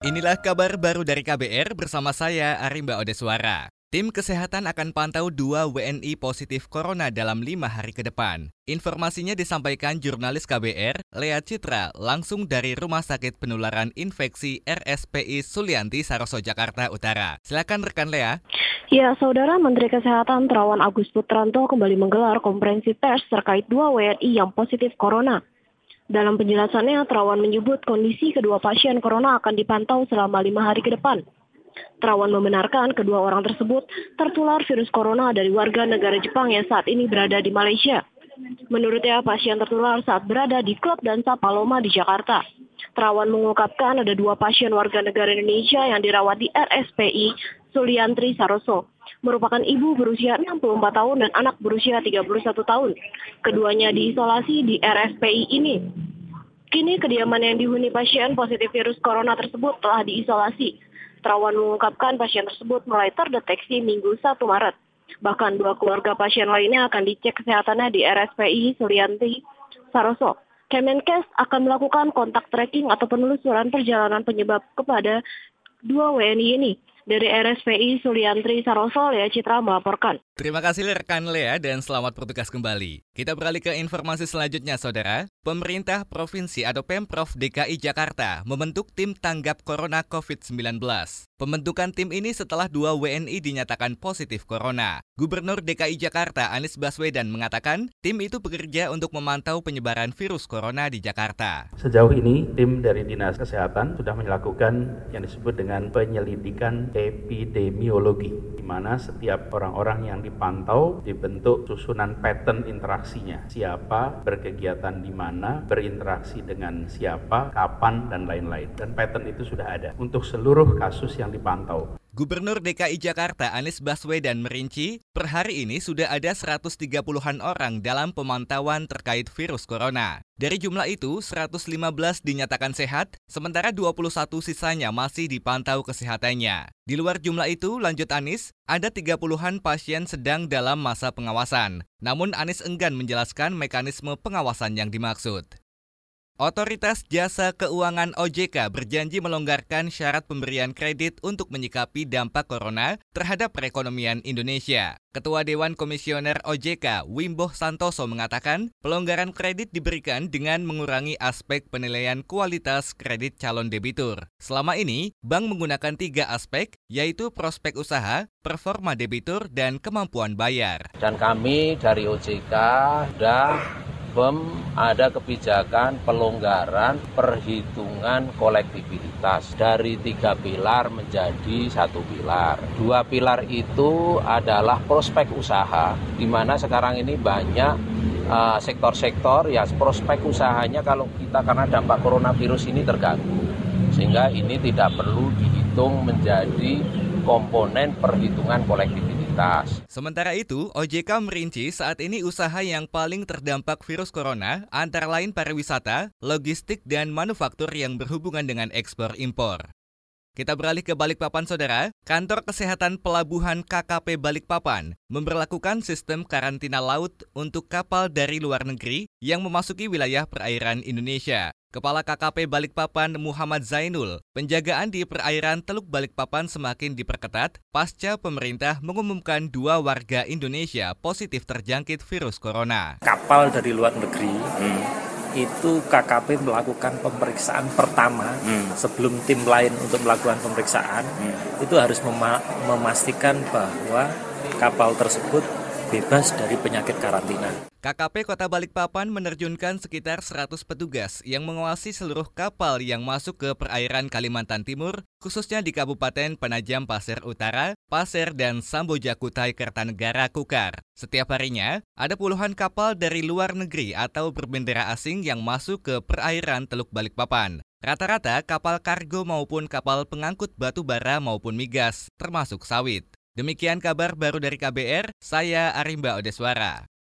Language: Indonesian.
Inilah kabar baru dari KBR bersama saya Arimba Odeswara. Tim kesehatan akan pantau dua WNI positif corona dalam lima hari ke depan. Informasinya disampaikan jurnalis KBR, Lea Citra, langsung dari Rumah Sakit Penularan Infeksi RSPI Sulianti Saroso, Jakarta Utara. Silakan rekan Lea. Ya, Saudara Menteri Kesehatan Terawan Agus Putranto kembali menggelar konferensi pers terkait dua WNI yang positif corona. Dalam penjelasannya, Terawan menyebut kondisi kedua pasien corona akan dipantau selama lima hari ke depan. Terawan membenarkan kedua orang tersebut tertular virus corona dari warga negara Jepang yang saat ini berada di Malaysia. Menurutnya, pasien tertular saat berada di klub dansa Paloma di Jakarta. Terawan mengungkapkan ada dua pasien warga negara Indonesia yang dirawat di RSPI Suliantri Saroso merupakan ibu berusia 64 tahun dan anak berusia 31 tahun. Keduanya diisolasi di RSPI ini. Kini kediaman yang dihuni pasien positif virus corona tersebut telah diisolasi. Terawan mengungkapkan pasien tersebut mulai terdeteksi Minggu 1 Maret. Bahkan dua keluarga pasien lainnya akan dicek kesehatannya di RSPI Sulianti Saroso. Kemenkes akan melakukan kontak tracking atau penelusuran perjalanan penyebab kepada dua WNI ini. Dari RSPI Suliantri Saroso, Lea Citra melaporkan. Terima kasih rekan Lea dan selamat bertugas kembali. Kita beralih ke informasi selanjutnya, Saudara. Pemerintah Provinsi atau Pemprov DKI Jakarta membentuk tim tanggap Corona COVID-19. Pembentukan tim ini setelah dua WNI dinyatakan positif corona. Gubernur DKI Jakarta Anies Baswedan mengatakan tim itu bekerja untuk memantau penyebaran virus corona di Jakarta. Sejauh ini tim dari Dinas Kesehatan sudah melakukan yang disebut dengan penyelidikan epidemiologi di mana setiap orang-orang yang dipantau dibentuk susunan pattern interaksinya. Siapa berkegiatan di mana, berinteraksi dengan siapa, kapan dan lain-lain. Dan pattern itu sudah ada untuk seluruh kasus yang dipantau. Gubernur DKI Jakarta Anies Baswedan merinci, per hari ini sudah ada 130-an orang dalam pemantauan terkait virus corona. Dari jumlah itu, 115 dinyatakan sehat, sementara 21 sisanya masih dipantau kesehatannya. Di luar jumlah itu, lanjut Anies, ada 30-an pasien sedang dalam masa pengawasan. Namun Anies enggan menjelaskan mekanisme pengawasan yang dimaksud. Otoritas Jasa Keuangan OJK berjanji melonggarkan syarat pemberian kredit untuk menyikapi dampak corona terhadap perekonomian Indonesia. Ketua Dewan Komisioner OJK, Wimbo Santoso mengatakan, pelonggaran kredit diberikan dengan mengurangi aspek penilaian kualitas kredit calon debitur. Selama ini, bank menggunakan tiga aspek, yaitu prospek usaha, performa debitur, dan kemampuan bayar. Dan kami dari OJK sudah BEM ada kebijakan pelonggaran perhitungan kolektivitas. Dari tiga pilar menjadi satu pilar. Dua pilar itu adalah prospek usaha, di mana sekarang ini banyak uh, sektor-sektor uh, ya prospek usahanya kalau kita karena dampak coronavirus ini terganggu, sehingga ini tidak perlu dihitung menjadi komponen perhitungan kolektivitas Sementara itu, OJK merinci saat ini usaha yang paling terdampak virus corona antara lain pariwisata, logistik, dan manufaktur yang berhubungan dengan ekspor impor. Kita beralih ke Balikpapan, Saudara. Kantor Kesehatan Pelabuhan KKP Balikpapan memperlakukan sistem karantina laut untuk kapal dari luar negeri yang memasuki wilayah perairan Indonesia. Kepala KKP Balikpapan Muhammad Zainul, penjagaan di perairan Teluk Balikpapan semakin diperketat pasca pemerintah mengumumkan dua warga Indonesia positif terjangkit virus corona. Kapal dari luar negeri hmm. itu KKP melakukan pemeriksaan pertama hmm. sebelum tim lain untuk melakukan pemeriksaan hmm. itu harus memastikan bahwa kapal tersebut bebas dari penyakit karantina. KKP Kota Balikpapan menerjunkan sekitar 100 petugas yang mengawasi seluruh kapal yang masuk ke perairan Kalimantan Timur, khususnya di Kabupaten Penajam Pasir Utara, Pasir, dan Samboja Kutai Kertanegara Kukar. Setiap harinya, ada puluhan kapal dari luar negeri atau berbendera asing yang masuk ke perairan Teluk Balikpapan. Rata-rata kapal kargo maupun kapal pengangkut batu bara maupun migas, termasuk sawit. Demikian kabar baru dari KBR, saya Arimba Odeswara.